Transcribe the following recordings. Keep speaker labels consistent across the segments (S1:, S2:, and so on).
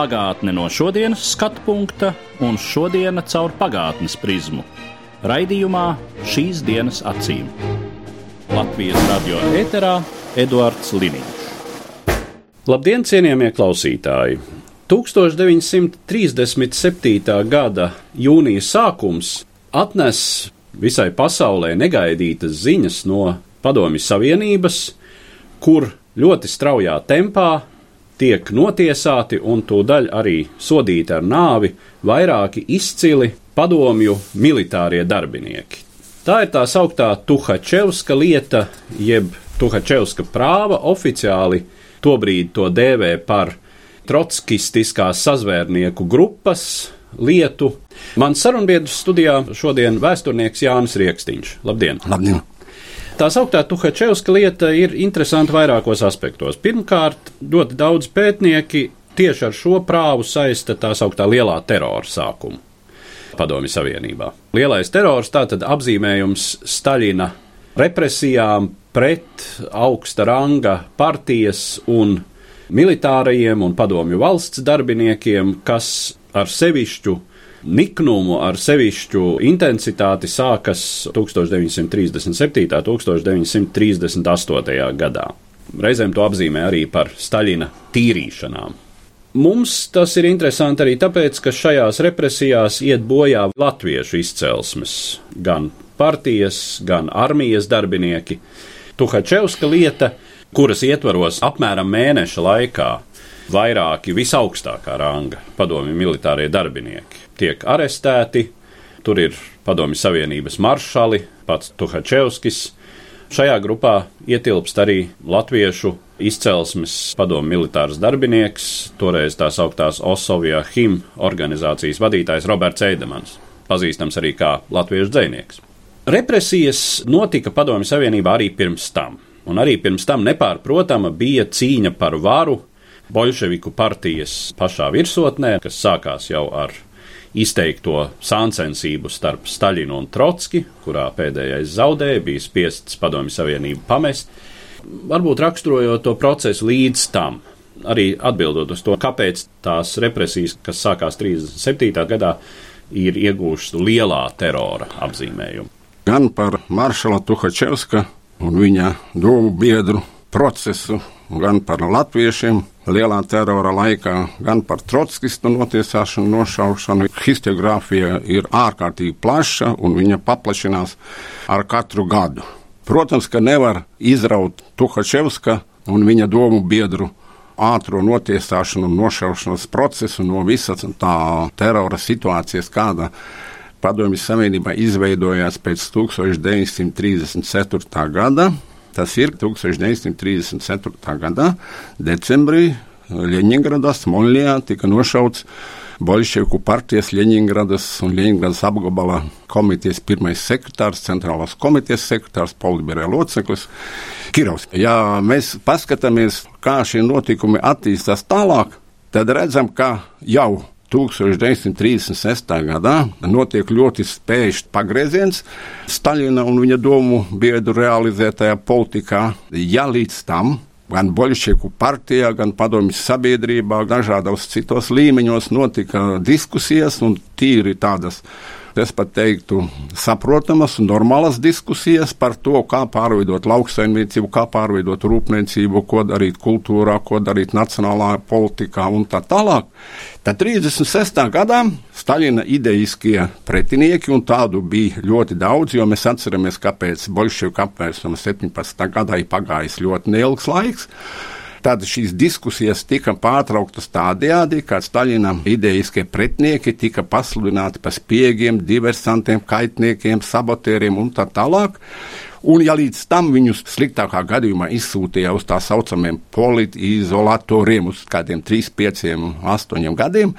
S1: Pagātne no šodienas skatu punkta un šodienas caur pagātnes prizmu. Raidījumā šīs dienas acīm. Latvijas radio eterā Eduards Liniņš. Labdien, cienījamie klausītāji! 1937. gada jūnija sākums atnes visai pasaulē negaidītas ziņas no Padomju Savienības, kur ļoti straujā tempā tiek notiesāti un tūdaļ arī sodīti ar nāvi vairāki izcili padomju militārie darbinieki. Tā ir tā sauktā Tuhačevska lieta, jeb Tuhačevska prāva oficiāli tobrīd to dēvē par trotskistiskās sazvērnieku grupas lietu. Mans sarunbiedrs studijā šodien vēsturnieks Jānis Rieksniņš. Labdien!
S2: Labdien!
S1: Tā sauktā Tuhačevska lieta ir interesanta vairākos aspektos. Pirmkārt, ļoti daudz pētnieki tieši ar šo prāvu saista tā sauktā lielā terora sākumu Padomju Savienībā. Lielais terors tātad apzīmējums Staļina represijām pret augsta ranga partijas un militārajiem un padomju valsts darbiniekiem, kas ar sevišķu niknumu, ar sevišķu intensitāti sākas 1937. un 1938. gadā. Reizēm to apzīmē arī par Staļina tīrīšanām. Mums tas ir interesanti arī tāpēc, ka šajās represijās iet bojā latviešu izcelsmes, gan partijas, gan armijas darbinieki. Tuhačevska lieta, kuras ietvaros apmēram mēneša laikā vairāki visaugstākā ranga padomju militārie darbinieki tiek arestēti. Tur ir padomju Savienības maršali, pats Tuhačevskis. Šajā grupā ietilpst arī latviešu izcelsmes padomu militārs darbinieks, toreiz tā sauktās Osovija Him organizācijas vadītājs Roberts Eidemans, pazīstams arī kā latviešu dzēnieks. Represijas notika padomju Savienībā arī pirms tam, un arī pirms tam nepārprotama bija cīņa par varu Bolševiku partijas pašā virsotnē, kas sākās jau ar izteikto sāncensību starp Staļinu un Trotski, kurā pēdējais zaudēja, bija spiests Padomju Savienību pamest. Varbūt raksturojot to procesu līdz tam, arī atbildot uz to, kāpēc tās represijas, kas sākās 37. gadā, ir iegūšas lielā terora apzīmējumu.
S2: Gan par maršala Tuhačevska un viņa domu biedru procesu, gan par latviešiem lielā terora laikā, gan par trotskistu notiesāšanu, nošaušanu. Historiografija ir ārkārtīgi plaša un viņa paplašinās ar katru gadu. Protams, ka nevar izraut Tuhačevska un viņa domu biedru ātro notiesāšanu un nošaušanas procesu no visas tā terora situācijas, kāda Padomju Savienībā izveidojās pēc 1934. gada. Tas ir 1934. gada decembrī Ļeņingradā, Smoljā tika nošauts Bolševiku partijas Ļeņingradas un Ļeņingradas apgabala komitejas pirmais sekretārs, centrālās komitejas sekretārs, politbērē loceklis Kirovs. Ja mēs paskatāmies, kā šie notikumi attīstās tālāk, tad redzam, ka jau 1936. gadā notiek ļoti spēcīgs pagrieziens Staļina un viņa domu biedru realizētajā politikā. Ja līdz tam gan Bolševiku partijā, gan padomju sabiedrībā, dažādos citos līmeņos notika diskusijas un tīri tādas es pat teiktu, saprotamas un normālas diskusijas par to, kā pārveidot lauksaimniecību, kā pārveidot rūpniecību, ko darīt kultūrā, ko darīt nacionālā politikā un tā tālāk. Tad 36. gadā Staļina idejiskie pretinieki, un tādu bija ļoti daudz, jo mēs atceramies, kāpēc Bolševiku apvērsuma 17. gadā ir pagājis ļoti neilgs laiks. Tad šīs diskusijas tika pārtrauktas tādējādi, ka Staļina idejiskie pretinieki tika pasludināti par spiegiem, diversantiem, kaitniekiem, sabotēriem un tā tālāk. Un, ja līdz tam viņus sliktākā gadījumā izsūtīja uz tā saucamiem politizolatoriem, uz kādiem 3, 5, 8 gadiem,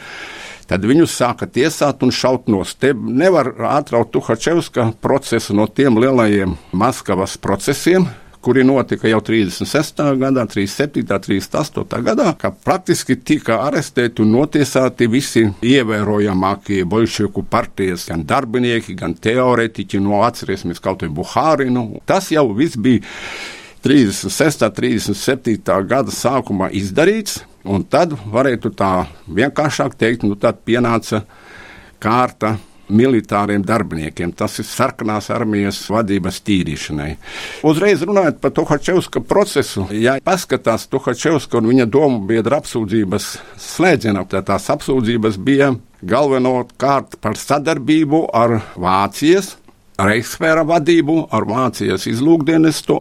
S2: tad viņus sāka tiesāt un šaut nost. Te nevar atraut Tuhačevska procesu no tiem lielajiem Maskavas procesiem, kuri notika jau 36. gadā, 37. 38. gadā, ka praktiski tika arestēti un notiesāti visi ievērojamākie bolševiku partijas, gan darbinieki, gan teorētiķi, no atcerēsimies kaut vai Buhārinu. Tas jau viss bija 36. un 37. gada sākumā izdarīts, un tad varētu tā vienkāršāk teikt, nu tad pienāca kārta militāriem darbiniekiem. Tas ir sarkanās armijas vadības tīrīšanai. Uzreiz runājot par Tuhačevska procesu, ja paskatās Tuhačevska un viņa domu biedra apsūdzības slēdzienā, tad tās apsūdzības bija galvenokārt par sadarbību ar Vācijas Reichsfēra vadību, ar Vācijas izlūkdienestu.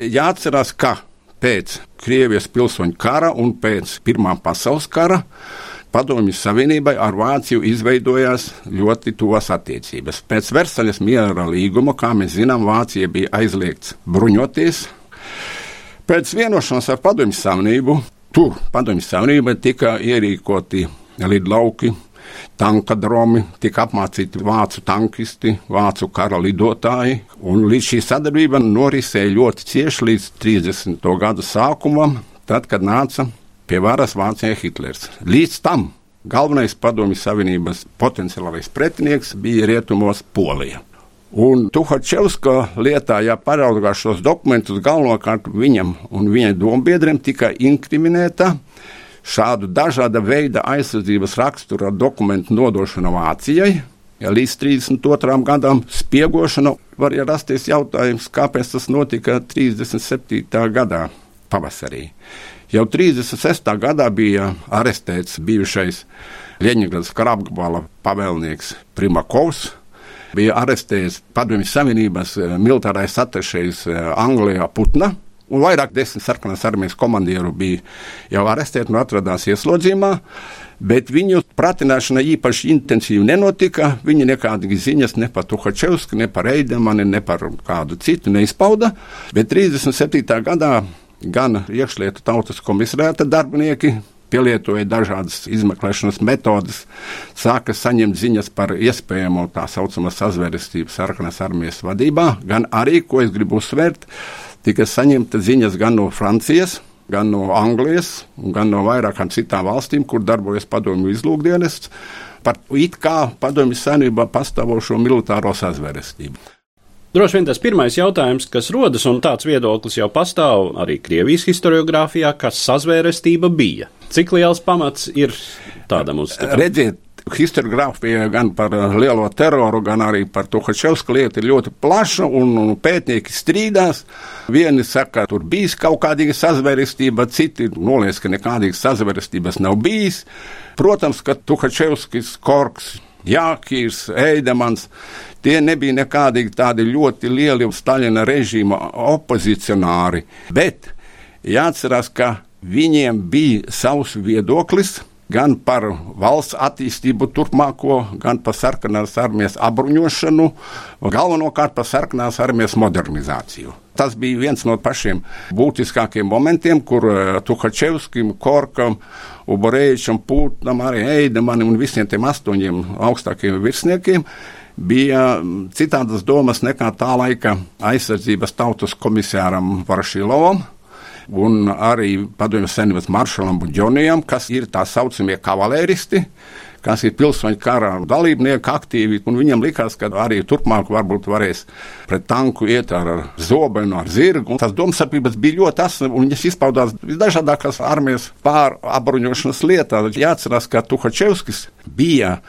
S2: Jāatcerās, ka pēc Krievijas pilsoņu kara un pēc Pirmā pasaules kara Padomju Savienībai ar Vāciju izveidojās ļoti tuvas attiecības. Pēc Versaļas miera līguma, kā mēs zinām, Vācija bija aizliegts bruņoties. Pēc vienošanās ar Padomju Savienību, tur Padomju Savienībai tika ierīkoti lidlauki, tankadromi, tika apmācīti vācu tankisti, vācu kara lidotāji, līdz šī sadarbība norisēja ļoti cieši līdz 30. gadu sākumam, tad, kad nāca pie varas Vācijā Hitlers. Līdz tam galvenais padomju savienības potenciālais pretinieks bija rietumos Polija. Un Tuhačevska lietā, ja paraugās šos dokumentus, galvenokārt viņam un viņa dombiedriem tika inkriminēta šādu dažāda veida aizsardzības rakstura dokumentu nodošana Vācijai. Ja līdz 32. gadam spiegošana var ja rasties jautājums, kāpēc tas notika 37. gadā pavasarī. Jau 36. gadā bija arestēts bijušais Ļeņģeradas karapgabala pavēlnieks Primakovs. Bija arestēts Padomju Savienības eh, militārais atašējs eh, Anglijā Putna, un vairāk desmit sarkanās armijas komandieru bija jau arestēti un atradās ieslodzījumā. Bet viņu pratināšana īpaši intensīvi nenotika. Viņi nekādas ziņas ne par Tuhačevsku, ne par Eidemani, ne par kādu citu neizpauda. Bet 37. gadā gan iekšlietu tautas komisariāta darbinieki pielietoja dažādas izmeklēšanas metodes, sāka saņemt ziņas par iespējamo tā saucamā sazvērestību sarkanās armijas vadībā, gan arī, ko es gribu uzsvērt, tika saņemta ziņas gan no Francijas, gan no Anglijas, gan no vairākām citām valstīm, kur darbojas padomju izlūkdienests, par it kā padomju savienībā pastāvošo militāro sazvērestību.
S1: Droši vien tas pirmais jautājums, kas rodas, un tāds viedoklis jau pastāv arī Krievijas historiografijā, kas sazvērestība bija. Cik liels pamats ir tādam uzskatam?
S2: Redziet, historiografija gan par lielo teroru, gan arī par Tuhačevska lietu ir ļoti plaša, un, un pētnieki strīdās. Vieni saka, ka tur bijis kaut kāda sazvērestība, citi noliedz, ka nekādīgas sazvērestības nav bijis. Protams, ka Tuhačevskis, Korks, Jākīrs, Eidemans Tie nebija nekādi tādi ļoti lieli Staļina režīma opozicionāri, bet jāatcerās, ka viņiem bija savs viedoklis gan par valsts attīstību turpmāko, gan par sarkanās armijas apbruņošanu, galvenokārt par sarkanās armijas modernizāciju. Tas bija viens no pašiem būtiskākajiem momentiem, kur uh, Tuhačevskim, Korkam, Uborēvičam, Pūtnam, arī Eidemanam un visiem tiem astoņiem augstākajiem virsniekiem bija citādas domas nekā tā laika aizsardzības tautas komisāram Varašilovam. Un arī padomju senības maršalam Buģonijam, kas ir tā saucamie kavalēristi, kas ir pilsoņu kara dalībnieki, aktīvi. Viņam likās, ka arī turpmāk varbūt varēs pret tanku iet ar zobenu, ar zirgu. Tas domstarpības bija ļoti asas, un viņas izpaudās visdažādākās armijas pārapbruņošanas lietās. Jāatcerās, ka Tuhačevskis bija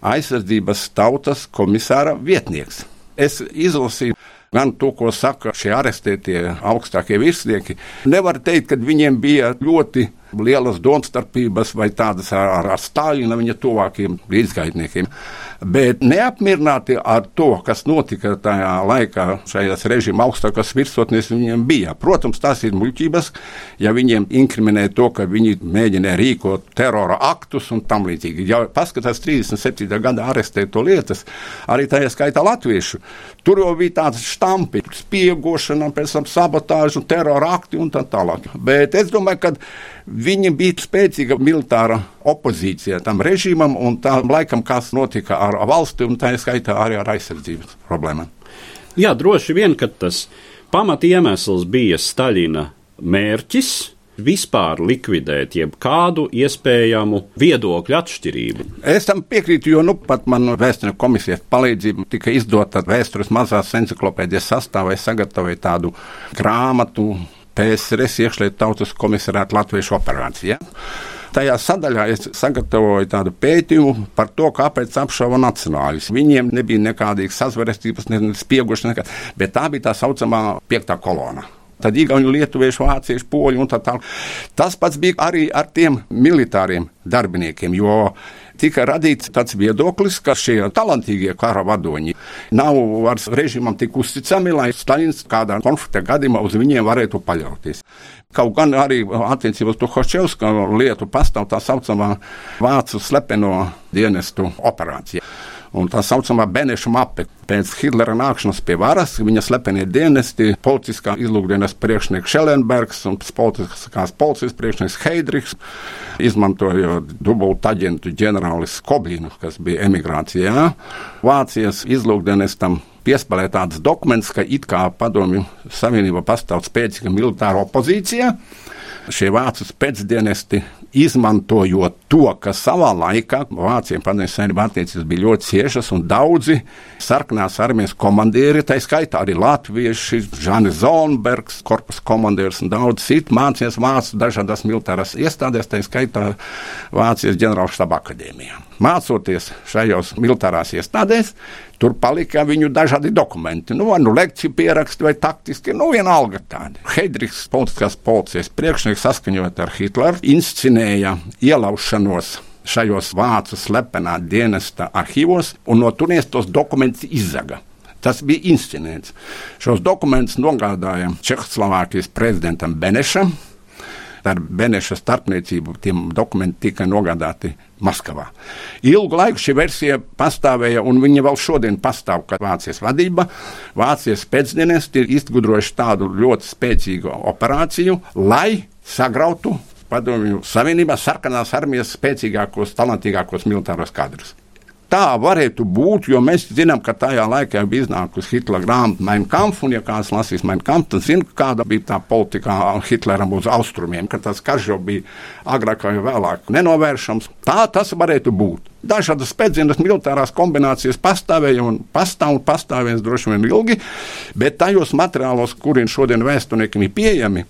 S2: aizsardzības tautas komisāra vietnieks. Es izlasīju gan to, ko saka šie arestētie augstākie virsnieki. Nevar teikt, ka viņiem bija ļoti lielas domstarpības vai tādas ar, ar Stāļina viņa tuvākiem līdzgaitniekiem. Bet neapmierināti ar to, kas notika tajā laikā, šajās režīma augstākās virsotnēs, viņiem bija. Protams, tās ir muļķības, ja viņiem inkriminē to, ka viņi mēģināja rīkot terora aktus un tam līdzīgi. Ja paskatās 37. gada arestēto lietas, arī tajā skaitā latviešu, tur jau bija tāds štampi, spiegošana, pēc tam sabotāžu, terora akti un tā tālāk. Bet es domāju, ka Viņa bija spēcīga militāra opozīcija tam režīmam un tam laikam, kas notika ar valsti, un tā skaitā arī ar aizsardzības problēmām.
S1: Jā, droši vien, ka tas pamat iemesls bija Staļina mērķis vispār likvidēt jebkādu iespējamu viedokļu atšķirību.
S2: Es tam piekrītu, jo nu, pat man vēstures komisijas palīdzība tika izdota vēstures mazās encyklopēdijas sastāvā. Es sagatavoju tādu grāmatu PSRS iekšlietu tautas komisarāta latviešu operācija. Tajā sadaļā es sagatavoju tādu pētījumu par to, kāpēc apšauba nacionāļus. Viņiem nebija nekādas sazvērestības, ne spiegušas, nekā, bet tā bija tā saucamā piektā kolona. Tad īstenībā lietuvieši, vācieši, poļi un tā tālāk. Tas pats bija arī ar tiem militāriem darbiniekiem, jo tika radīts tāds viedoklis, ka šie talantīgie kara vadoņi nav ar režīmam tik uzticami, lai Staļins kādā konflikta gadījumā uz viņiem varētu paļauties. Kaut gan arī attiecībā uz Tuhačevska lietu pastāv tā saucamā vācu slepeno dienestu operācija un tā saucamā Beneša mape. Pēc Hitlera nākšanas pie varas viņa slepenie dienesti, policiskā izlūkdienas priekšnieks Šelenbergs un politiskās policijas priekšnieks Heidrichs, izmantojot dubultu aģentu ģenerālis Koblinu, kas bija emigrācijā. Vācijas izlūkdienestam piespēlē tāds dokuments, ka it kā padomju savienība pastāv spēcīga militāra opozīcija. Šie vācu pēcdienesti izmantojot to, ka savā laikā Vācijai padomju savienībā attiecības bija ļoti ciešas un daudzi sarkanās armijas komandieri, tā skaitā arī latvieši, Žanis Zonbergs, korpusa komandieris un daudz citu mācījās vācu dažādās militārās iestādēs, tā skaitā Vācijas ģenerālštaba akadēmijā. Mācoties šajos militārās iestādēs, Tur palika viņu dažādi dokumenti, nu, nu lekciju pieraksti vai taktiski, nu, vienalga tādi. Heidrichs, politiskās policijas priekšnieks, saskaņot ar Hitleru, inscenēja ielaušanos šajos vācu slepenā dienesta arhīvos, un no turienes tos dokumentus izzaga. Tas bija inscenēts. Šos dokumentus nogādāja Čehoslovākijas prezidentam Benešam, ar Beneša starpniecību tiem dokumenti tika nogādāti Maskavā. Ilgu laiku šī versija pastāvēja, un viņa vēl šodien pastāv, ka Vācijas vadība, Vācijas pēcdienesti ir izgudrojuši tādu ļoti spēcīgu operāciju, lai sagrautu Padomju Savienībā sarkanās armijas spēcīgākos, talantīgākos militāros kadrus tā varētu būt, jo mēs zinām, ka tajā laikā bija iznākusi Hitlera grāmata Mein Kampf, un, ja kāds lasīs Mein Kampf, tad zina, kāda bija tā politika Hitleram uz austrumiem, ka tas karš jau bija agrāk vai vēlāk nenovēršams. Tā tas varētu būt. Dažādas spēcīgas militārās kombinācijas pastāvēja un pastāv un pastāvēs droši vien ilgi, bet tajos materiālos, kuriem šodien vēsturniekiem ir pieejami,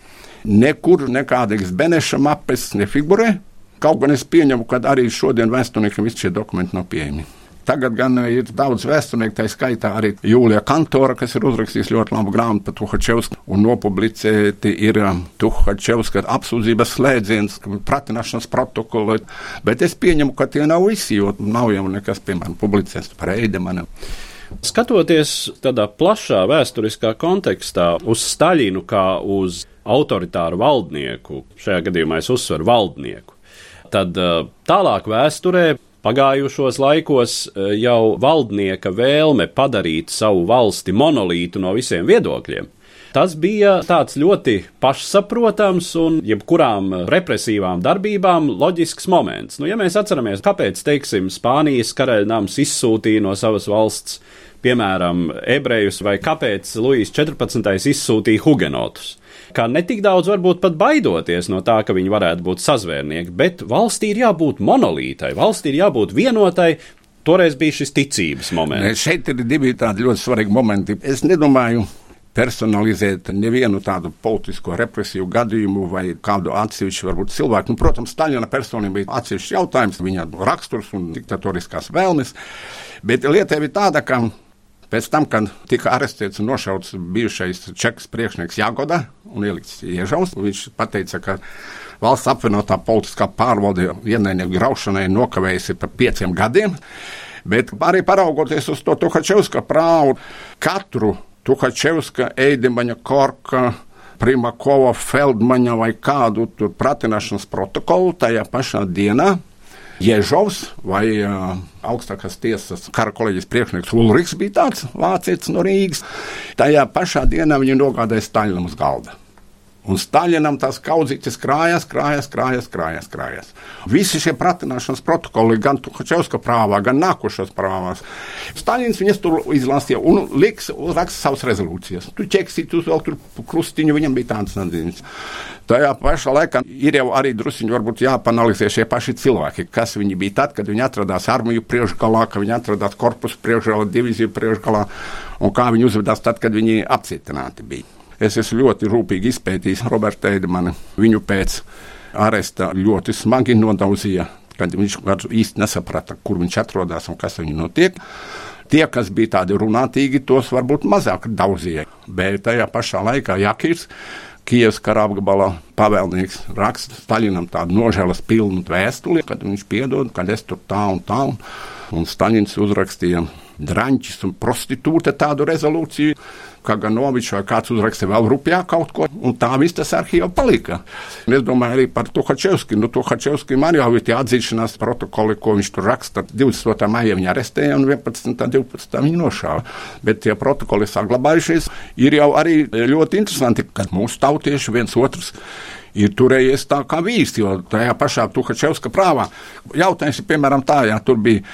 S2: nekur nekādas Beneša mapes nefigurē. Kaut gan es pieņemu, ka arī šodien vēsturniekiem visi šie dokumenti nav pieejami. Tagad gan ir daudz vēsturnieku, tā skaitā arī Jūlija Kantora, kas ir uzrakstījis ļoti labu grāmatu par Tuhačevsku, un nopublicēti ir um, Tuhačevska apsūdzības slēdziens, pratināšanas protokoli, bet es pieņemu, ka tie nav visi, jo nav jau nekas, piemēram, publicēts par Eidemanu.
S1: Skatoties tādā plašā vēsturiskā kontekstā uz Staļinu kā uz autoritāru valdnieku, šajā gadījumā es uzsveru valdnieku, Tad eh, tālāk vēsturē pagājušos laikos eh, jau valdnieka vēlme padarīt savu valsti monolītu no visiem viedokļiem. Tas bija tāds ļoti pašsaprotams un jebkurām represīvām darbībām loģisks moments. Nu, ja mēs atceramies, kāpēc, teiksim, Spānijas karaļnams izsūtīja no savas valsts, piemēram, ebrejus, vai kāpēc Luīs 14. izsūtīja hugenotus kā ne tik daudz varbūt pat baidoties no tā, ka viņi varētu būt sazvērnieki, bet valstī ir jābūt monolītai, valstī ir jābūt vienotai. Toreiz bija šis ticības moments.
S2: Šeit ir divi tādi ļoti svarīgi momenti. Es nedomāju, personalizēt nevienu tādu politisko represiju gadījumu vai kādu atsevišķu varbūt, cilvēku. Nu, protams, Staļina personība bija atsevišķs jautājums, viņa raksturs un diktatoriskās vēlmes, bet lieta ir tāda, ka Pēc tam, kad tika arestēts un nošauts bijušais čekas priekšnieks Jāgoda un ielikts iežaus, viņš teica, ka valsts apvienotā politiskā pārvalde ienaidnieku graušanai nokavējusi par pieciem gadiem. Bet arī paraugoties uz to Tuhačevska prāvu, katru Tuhačevska, Eidimaņa, Korka, Primakova, Feldmaņa vai kādu tur pratināšanas protokolu tajā pašā dienā Ježovs vai uh, augstākās tiesas kara kolēģis priekšnieks Ulrichs bija tāds vācietis no Rīgas. Tajā pašā dienā viņi nogādāja Staļinam uz galda. Un Staļinam tās kaudzītes krājas, krājas, krājas, krājas, krājas. Visi šie pratināšanas protokoli, gan Tuhačevska prāvā, gan nākošās prāvās, Staļins viņas tur izlasīja un liks raksta savas rezolūcijas. Tu ķeksi, tu vēl tur krustiņu, viņam bija tāds nedziņas. Tajā pašā laikā ir jau arī druskuļi, varbūt jāpanalizē šie paši cilvēki, kas viņi bija tad, kad viņi atradās armiju priekšgalā, kad viņi atradās korpusu priekšgalā, divīziju priekšgalā, un kā viņi uzvedās tad, kad viņi apcietināti bija. Es esmu ļoti rūpīgi izpētījis Robertu Eidemanu. Viņu pēc aresta ļoti smagi nodauzīja, kad viņš īsti nesaprata, kur viņš atrodas un kas viņam notiek. Tie, kas bija tādi runātīgi, tos varbūt mazāk daudzīja. Bet tajā pašā laikā Jakirs Kievas kara apgabala pavēlnieks raksta Staļinam tādu nožēlas pilnu vēstuli, kad viņš piedod, kad es tur tā un tā. Un, un Staļins uzrakstīja drāņķis un prostitūte tādu rezolūciju. Kaganovičs vai kāds uzrakstīja vēl rupjā kaut ko, un tā viss tas arhīvā palika. Un es domāju arī par Tuhačevski. Nu, Tuhačevski man jau ir tie atzīšanās protokoli, ko viņš tur raksta. 20. maijā viņa arestēja un 11. un 12. viņa nošāva. Bet tie protokoli saglabājušies. Ir jau arī ļoti interesanti, ka mūsu tautieši viens otrs ir turējies tā kā vīrs, jo tajā pašā Tuhačevska prāvā jautājums ir piemēram tā, ja tur bija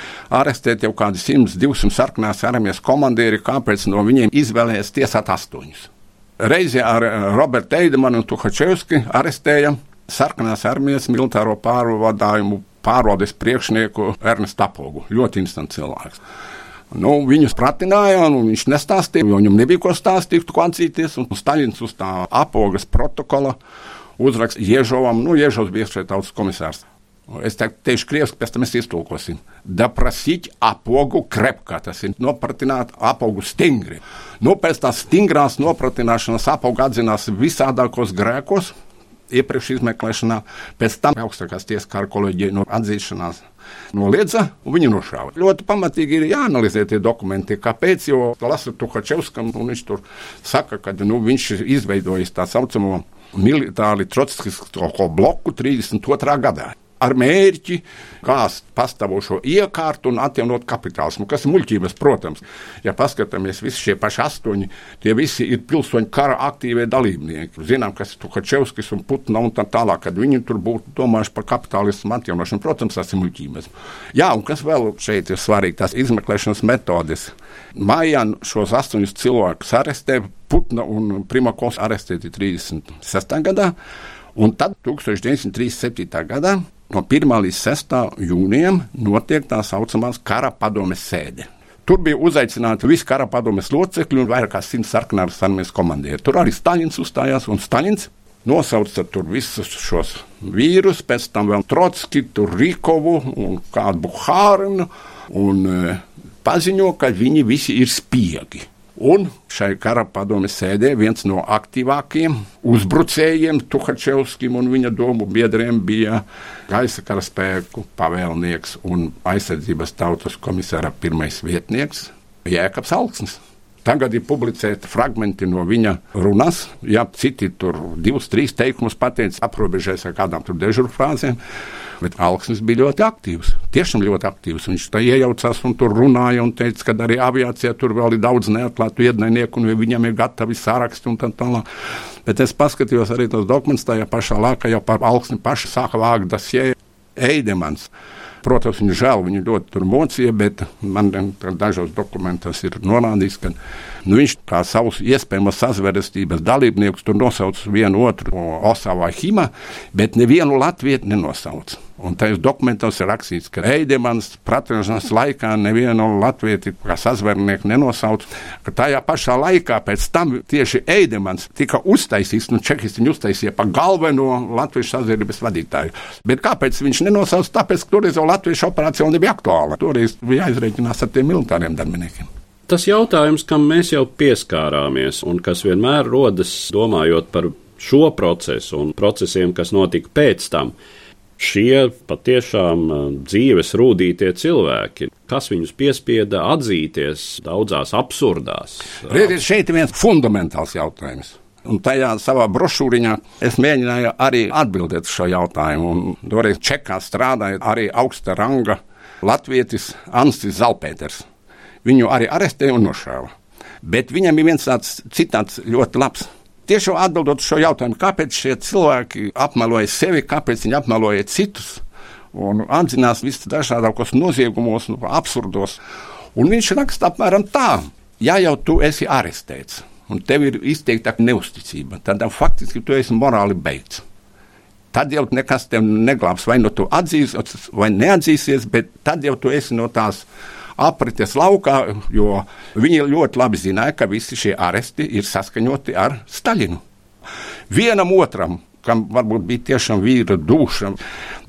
S2: arestēti jau kādi 100, 200 sarkanās armijas komandieri, kāpēc no viņiem izvēlējies tiesāt astoņus. Reizi ar eh, Robertu Eidemanu un Tuhačevski arestēja sarkanās armijas militāro pārvadājumu pārvaldes priekšnieku Ernestu Apogu. Ļoti instants cilvēks. Nu, viņus pratināja, un viņš nestāstīja, jo viņam nebija ko stāstīt, ko atzīties. Staļins uz tā apogas protokola uzraksts Ježovam, nu, Ježovs bija iekšējais tautas komisārs. Es teikšu, krieviski, pēc tam mēs iztulkosim. Daprasīt apogu krepkā, tas ir nopratināt apogu stingri. Nu, pēc tās stingrās nopratināšanas apogu atzinās visādākos grēkos, iepriekš izmeklēšanā, pēc tam augstākās tiesas kara kolēģija no atzīšanās noliedza un viņu nošāva. Ļoti pamatīgi ir jāanalizē tie dokumenti, kāpēc, jo lasu Tuhačevskam, un viņš tur saka, ka nu, viņš ir izveidojis tā saucamo militāri trotskisko bloku 32. gadā ar mērķi gāzt pastāvošo iekārtu un atjaunot kapitālismu, kas ir muļķības, protams. Ja paskatāmies, visi šie paši astoņi, tie visi ir pilsoņu kara aktīvie dalībnieki. Zinām, kas ir Tuhačevskis un Putna un tā tālāk, kad viņi tur būtu domājuši par kapitālismu atjaunošanu. Protams, tas ir muļķības. Jā, un kas vēl šeit ir svarīgi, tās izmeklēšanas metodes. Mājā šos astoņus cilvēkus arestē Putna un Primakovs arestēti 36. gadā. Un tad 1937. gadā no 1. līdz 6. jūnijam notiek tā saucamās kara padomes sēde. Tur bija uzaicināti visi kara padomes locekļi un vairāk kā simts sarkanās armijas komandieri. Tur arī Staļins uzstājās, un Staļins nosauca tur visus šos vīrus, pēc tam vēl Trotski, Rīkovu un kādu Buhārinu, un e, paziņo, ka viņi visi ir spiegi. Un šai kara padomes sēdē viens no aktīvākajiem uzbrucējiem Tuhačevskim un viņa domu biedriem bija gaisa karaspēku pavēlnieks un aizsardzības tautas komisāra pirmais vietnieks Jēkabs Alksnis. Tagad ir publicēti fragmenti no viņa runas. Ja citi tur divus, trīs teikumus pateica, aprobežēs ar kādām tur dežuru frāzēm. Bet Alksnis bija ļoti aktīvs. Tiešām ļoti aktīvs. Viņš tā iejaucās un tur runāja un teica, ka arī aviācijā tur vēl ir daudz neatklātu ienaidnieku un viņam ir gatavi saraksti un tā tālāk. Bet es paskatījos arī tos dokumentus tajā pašā laikā, jau par Alksni pašu sāka vākt dasie Eidemans. Protams, viņa žēl, viņa ļoti tur mocīja, bet man dažos dokumentos ir norādīts, ka nu, viņš kā savus iespējamos sazvērestības dalībniekus tur nosauc vienu otru Osavā Hima, bet nevienu Latviju nenosauc. Un tajos dokumentos ir rakstīts, ka Eidemans pratināšanas laikā nevienu latvieti kā sazvērnieku nenosauc, ka tajā pašā laikā pēc tam tieši Eidemans tika uztaisīts, nu čekisti viņu uztaisīja par galveno latviešu sazvērības vadītāju. Bet kāpēc viņš nenosauc? Tāpēc, ka toreiz jau latviešu operācija nebija aktuāla. Toreiz bija jāizrēķinās ar tiem militāriem darbiniekiem.
S1: Tas jautājums, kam mēs jau pieskārāmies un kas vienmēr rodas domājot par šo procesu un procesiem, kas notika pēc tam, šie patiešām uh, dzīves rūtītie cilvēki, kas viņus piespieda atzīties daudzās absurdās.
S2: Redziet, šeit ir viens fundamentāls jautājums. Un tajā savā brošūriņā es mēģināju arī atbildēt uz šo jautājumu. Un toreiz Čekā strādāja arī augsta ranga latvietis Anstis Zalpēters. Viņu arī arestēja un nošāva. Bet viņam ir viens tāds citāts ļoti labs. Tieši atbildot šo jautājumu, kāpēc šie cilvēki apmeloja sevi, kāpēc viņi apmeloja citus un atzinās visdažādākos noziegumos, nu, absurdos. Un viņš raksta apmēram tā, ja jau tu esi arestēts un tev ir izteikta neusticība, tad faktiski tu esi morāli beigts. Tad jau nekas tev neglābs, vai nu tu atzīsies, vai neatzīsies, bet tad jau tu esi no tās aprites laukā, jo viņi ļoti labi zināja, ka visi šie aresti ir saskaņoti ar Staļinu. Vienam otram, kam varbūt bija tiešām vīra duša,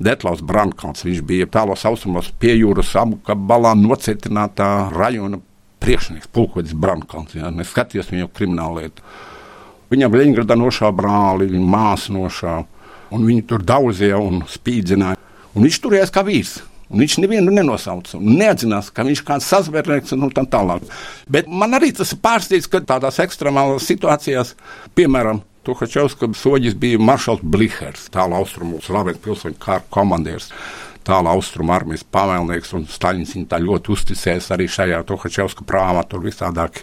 S2: Detlaus Brankons, viņš bija tālos austrumos pie jūras apgabalā nocietinātā rajona priekšnieks, pulkvedis Brankons. Ja, es skatījos viņu kriminālu lietu. Viņam Leņģerdā nošāva brāli, viņa māsu nošāva, un viņi tur daudzīja un spīdzināja. Un viņš turējās kā vīrs. Un viņš nevienu nenosauca, neatzinās, ka viņš ir kāds sazvērnieks un tā tālāk. Bet man arī tas ir pārsteigts, ka tādās ekstremālās situācijās, piemēram, Tuhačevska soģis bija maršals Blihers, tālu austrumu slavenais pilsoņu kara komandieris tālu austrumu armijas pavēlnieks, un Staļins viņu tā ļoti uzticējis arī šajā Tuhačevska prāmā. Tur visādāk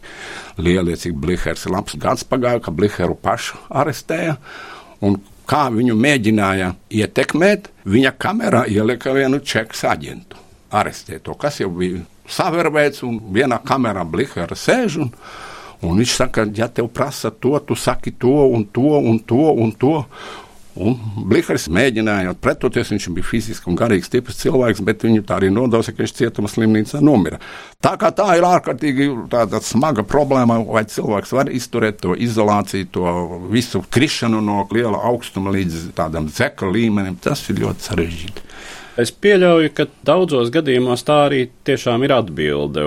S2: lielie, cik Blihers ir labs gads pagāja, ka Bliheru pašu arestēja. Un kā viņu mēģināja ietekmēt, viņa kamerā ielika vienu čekas aģentu. Arestēt to, kas jau bija savērvēts, un vienā kamerā Blihera sēž. Un, un viņš saka, ja tev prasa to, tu saki to un to un to un to. Blīkers mēģināja pretoties, viņš bija fiziski un garīgi stiprs cilvēks, bet viņu tā arī nodausa, ka viņš cietuma slimnīcā nomira. Tā kā tā ir ārkārtīgi smaga problēma, vai cilvēks var izturēt to izolāciju, to visu krišanu no liela augstuma līdz tādam zeka līmenim, tas ir ļoti sarežģīti.
S1: Es pieļauju, ka daudzos gadījumos tā arī tiešām ir atbilde.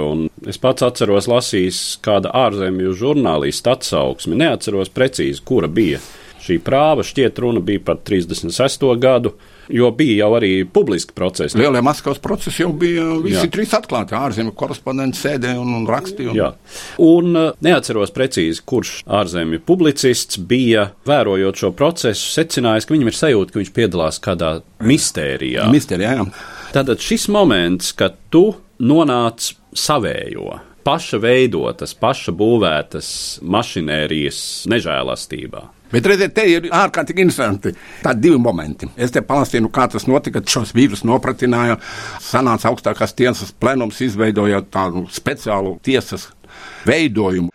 S1: Es pats atceros lasījis kāda ārzemju žurnālista atsauksmi, neatceros precīzi, kura bija šī prāva. Šķiet, runa bija par 36. gadu. Jo bija jau arī publiski procesi.
S2: Lielie Maskavas procesi jau bija visi Jā. trīs atklāti. Ārzemju korespondenti sēdēja un, un rakstīja. Un...
S1: Jā. Un uh, neatceros precīzi, kurš ārzemju publicists bija, vērojot šo procesu, secinājis, ka viņam ir sajūta, ka viņš piedalās kādā mistērijā.
S2: Mistērijā, jā.
S1: Tātad šis moments, kad tu nonāc savējo, paša veidotas, paša būvētas mašinērijas nežēlastībā.
S2: Bet redziet, te ir ārkārtīgi interesanti. Tādi divi momenti. Es te palasīju, kā tas notika. Šos vīrus nopratināja. Sanāca augstākās tiesas plenums, izveidojot tādu speciālu tiesas veidojumu.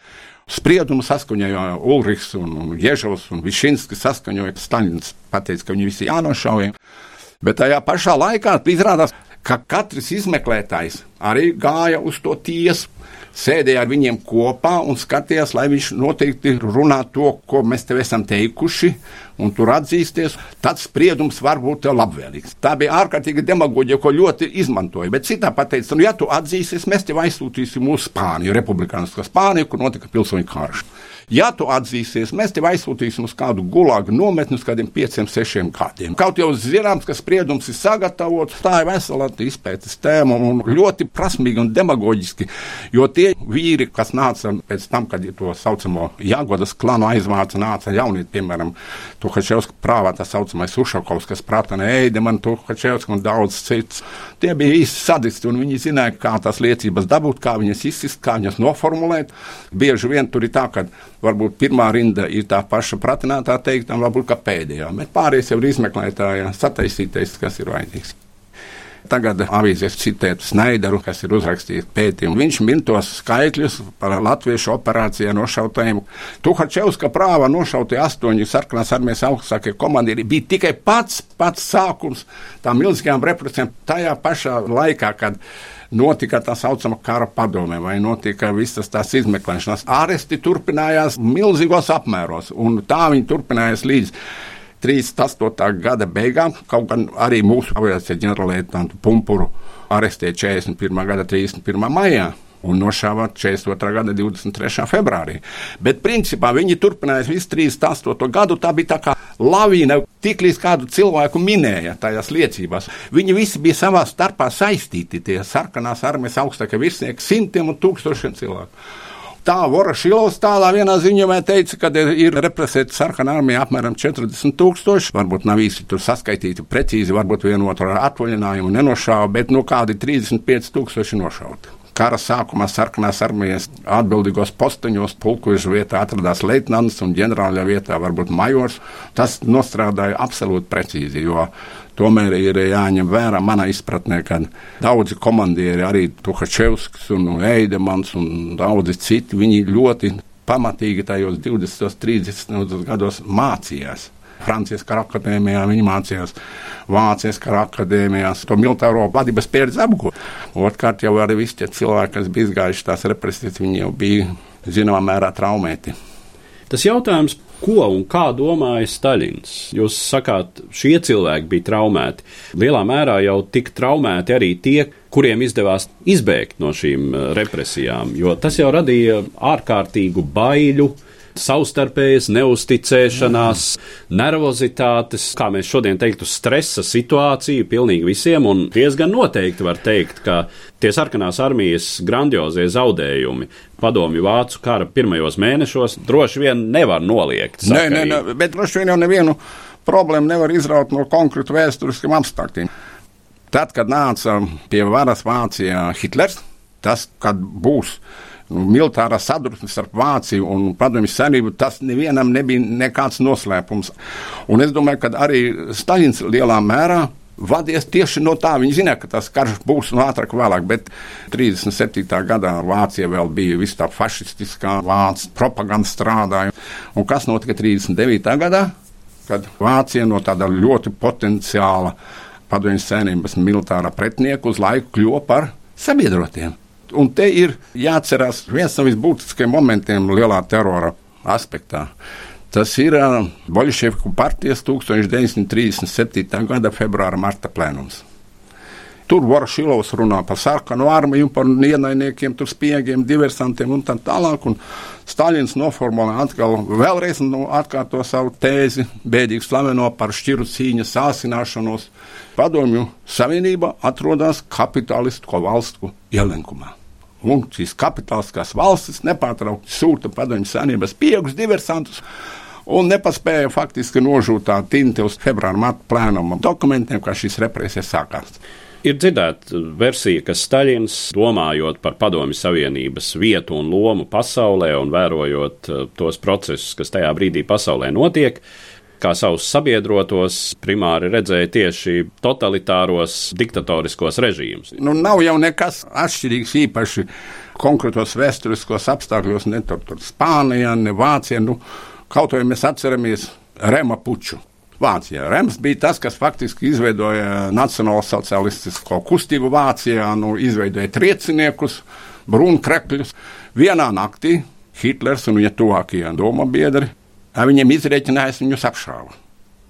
S2: Spriedumu saskaņoja Ulrichs un Ježovs un Višinskis saskaņoja. Staļins pateica, ka viņi visi jānošauja. Bet tajā pašā laikā izrādās, ka katrs izmeklētājs arī gāja uz to tiesu sēdēja ar viņiem kopā un skatījās, lai viņš noteikti runā to, ko mēs tev esam teikuši, un tur atzīsties, tad spriedums var būt labvēlīgs. Tā bija ārkārtīgi demagoģija, ko ļoti izmantoja. Bet citā pateica, nu, ja tu atzīsies, mēs tev aizsūtīsim uz Spāniju, Republikānisko Spāniju, kur notika pilsoņu karš. Ja tu atzīsies, mēs tevi aizsūtīsim uz kādu gulāgu nometni uz kādiem pieciem, sešiem gadiem. Kaut jau zināms, ka spriedums ir sagatavots, tā ir vesela izpētes tēma un ļoti prasmīgi un demagoģiski. Jo tie vīri, kas nāca pēc tam, kad to saucamo Jāgodas klanu aizvāca, nāca jaunieti, piemēram, Tuhačevska prāvā, tā saucamais Ušakovs, kas prāta neēda man Tuhačevska un daudz cits. Tie bija īsti sadisti un viņi zināja, kā tās liecības dabūt, kā viņas izsist, kā viņas noformulēt. Bieži vien tur ir tā, ka varbūt pirmā rinda ir tā paša pratinātā teiktā, varbūt kā pēdējā, bet pārējais jau ir izmeklētāja sataisītais, kas ir vajadzīgs. Tagad avīzēs citētu Snaideru, kas ir uzrakstījis pētījumu. Viņš min tos skaitļus par latviešu operācijā nošautajiem. Tuhačevska prāva nošautie astoņi sarkanās armijas augstākie komandieri bija tikai pats, pats sākums tām milzīgām represijām tajā pašā laikā, kad notika tā saucamā kara padome, vai notika visas tās izmeklēšanas. Āresti turpinājās milzīgos apmēros, un tā viņi turpinājās līdz 38. gada beigām, kaut gan arī mūsu aviācijas ģenerālietantu Pumpuru arestēja 41. gada 31. maijā. un nošāva 42. gada 23. februārī. Bet principā viņi turpināja visu 38. gadu. Tā bija tā kā lavīna, tik līdz kādu cilvēku minēja tajās liecībās. Viņi visi bija savā starpā saistīti, tie sarkanās armijas augstākie virsnieki, simtiem un tūkstošiem cilvēku. Tā Vorošilovs tālā vienā ziņojumā teica, ka ir represēta sarkanā armija apmēram 40 tūkstoši. Varbūt nav īsti tur saskaitīti precīzi, varbūt vienotu ar atvaļinājumu nenošāva, bet nu kādi 35 tūkstoši nošauti. Kara sākumā sarkanās armijas atbildīgos posteņos pulkuģa vietā atradās leitnants un ģenerāļa vietā varbūt majors. Tas nostrādāja absolūti precīzi, jo tomēr ir jāņem vērā manā izpratnē, ka daudzi komandieri, arī Tuhačevskis un Eidemans un daudzi citi, viņi ļoti pamatīgi tajos 20, 30 gados mācījās. Francijas kara akadēmijā, viņi mācījās Vācijas kara akadēmijās, to militāro vadības pieredzi apgūt. Otrkārt, jau arī visi tie cilvēki, kas bija izgājuši tās represijas, viņi jau bija zināmā mērā traumēti.
S1: Tas jautājums, ko un kā domāja Staļins? Jūs sakāt, šie cilvēki bija traumēti. Lielā mērā jau tika traumēti arī tie, kuriem izdevās izbēgt no šīm eh, represijām, jo tas jau radīja ārkārtīgu baiļu savstarpējas neusticēšanās, nervozitātes, kā mēs šodien teiktu, stresa situāciju pilnīgi visiem, un diezgan noteikti var teikt, ka tie sarkanās armijas grandiozie zaudējumi padomju vācu kara pirmajos mēnešos droši vien nevar noliegt.
S2: Nē, nē, nē, bet droši vien jau nevienu problēmu nevar izraut no konkrētu vēsturiskiem apstākļiem. Tad, kad nāca pie varas Vācijā Hitlers, tas, kad būs militārā sadursme starp Vāciju un Padomju Savienību, tas nevienam nebija nekāds noslēpums. Un es domāju, ka arī Staļins lielā mērā vadies tieši no tā. Viņi zināja, ka tas karš būs no ātrāk vēlāk, bet 37. gadā Vācija vēl bija vis tā fašistiskā vācu propaganda strādāja. Un kas notika 39. gadā? Kad Vācija no tāda ļoti potenciāla padomju savienības militārā pretinieka uz laiku kļuva par sabiedrotiem. Un te ir jāatcerās viens no visbūtiskākajiem momentiem lielā terora aspektā. Tas ir Boļševiku partijas 1937. gada februāra marta plēnums. Tur Vorošilovs runā par sarkanu armiju, par ienaidniekiem, tur spiegiem, diversantiem un tā tālāk. Un Stalins noformulē atkal vēlreiz nu, atkārto savu tēzi, bēdīgi slaveno par šķiru cīņas sāsināšanos. Padomju Savienība atrodas kapitālistu valstu ielenkumā. Un šīs kapitāliskās valstis nepārtraukti sūta padomju savienības pieaugus diversantus un nepaspēja faktiski nožūt tā tinti uz februāra matu plēnuma dokumentiem, kā šīs represijas sākās.
S1: Ir dzirdēta versija, ka Staļins, domājot par Padomju Savienības vietu un lomu pasaulē un vērojot eh, tos procesus, kas tajā brīdī pasaulē notiek, kā savus sabiedrotos, primāri redzēja tieši totalitāros, diktatoriskos režīmus.
S2: Nu, nav jau nekas atšķirīgs īpaši konkrētos vēsturiskos apstākļos, ne tur, tur Spānijā, ne Vācijā. Nu, kaut vai mēs atceramies Rema puču. Vācijā. Rems bija tas, kas faktiski izveidoja nacionālo sociālistisko kustību Vācijā, nu, izveidoja trieciniekus, brūnkrekļus. Vienā naktī Hitlers un viņa tuvākie doma biedri Viņiem izreikinājas, viņus apšāva.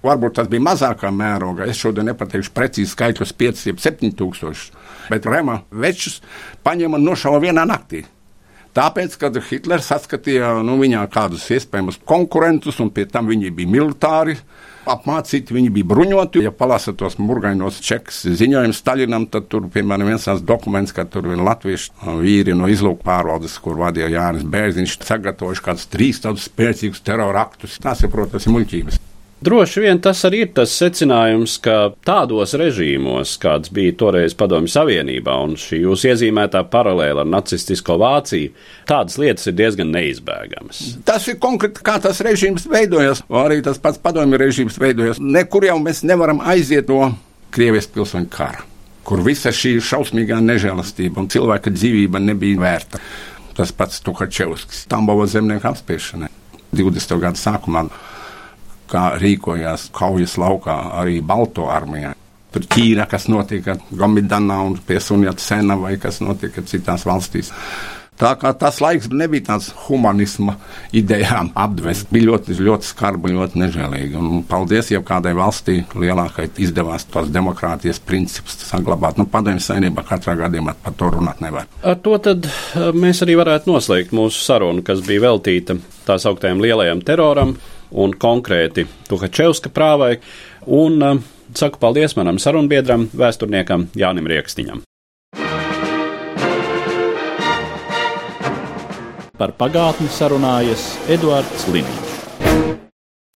S2: Varbūt tas bija mazākā mērogā. Es šodien nepateikšu precīzi skaitļus, 5, 7 tūkstoši. Bet Rēmā večus paņēma un nošāva vienā naktī. Tāpēc, kad Hitlers saskatīja nu, viņā kādus iespējamus konkurentus, un pie tam viņi bija militāri, apmācīti, viņi bija bruņoti. Ja palasat tos murgainos čekus ziņojumus Staļinam, tad tur, piemēram, viens tāds dokuments, ka tur ir latviešu vīri no izlūku pārvaldes, kur vadīja Jānis Bērziņš, sagatavojuši kādus trīs tādus spēcīgus terora aktus. Tas ir, protams, muļķības.
S1: Droši vien tas arī ir tas secinājums, ka tādos režīmos, kāds bija toreiz Padomju Savienībā, un šī jūsu iezīmētā paralēla ar nacistisko Vāciju, tādas lietas ir diezgan neizbēgamas.
S2: Tas ir konkrēti, kā tas režīms veidojas, arī tas pats padomju režīms veidojas. Nekur jau mēs nevaram aiziet no Krievijas pilsoņu kara, kur visa šī šausmīgā nežēlastība un cilvēka dzīvība nebija vērta. Tas pats Tuhačevskis, Tambova zemnieku apspiešanai 20. gadu sākumā kā rīkojās kaujas laukā arī Balto armijā. Tur Ķīna, kas notika Gomidanā un pie Sunjata vai kas notika citās valstīs. Tā kā tas laiks nebija tāds humanisma idejām apdvest, bija ļoti, ļoti skarba, ļoti nežēlīga. Un paldies, ja kādai valstī lielākai izdevās tos demokrātijas principus saglabāt. Nu, padomju saimnībā katrā gadījumā par to runāt nevar.
S1: Ar to tad eh, mēs arī varētu noslēgt mūsu sarunu, kas bija veltīta tā sauktajam lielajam teroram un konkrēti Tuhačevska prāvai. Un uh, saku paldies manam sarunbiedram, vēsturniekam Jānim Rieksniņam. Par pagātni sarunājas Eduards Līniju.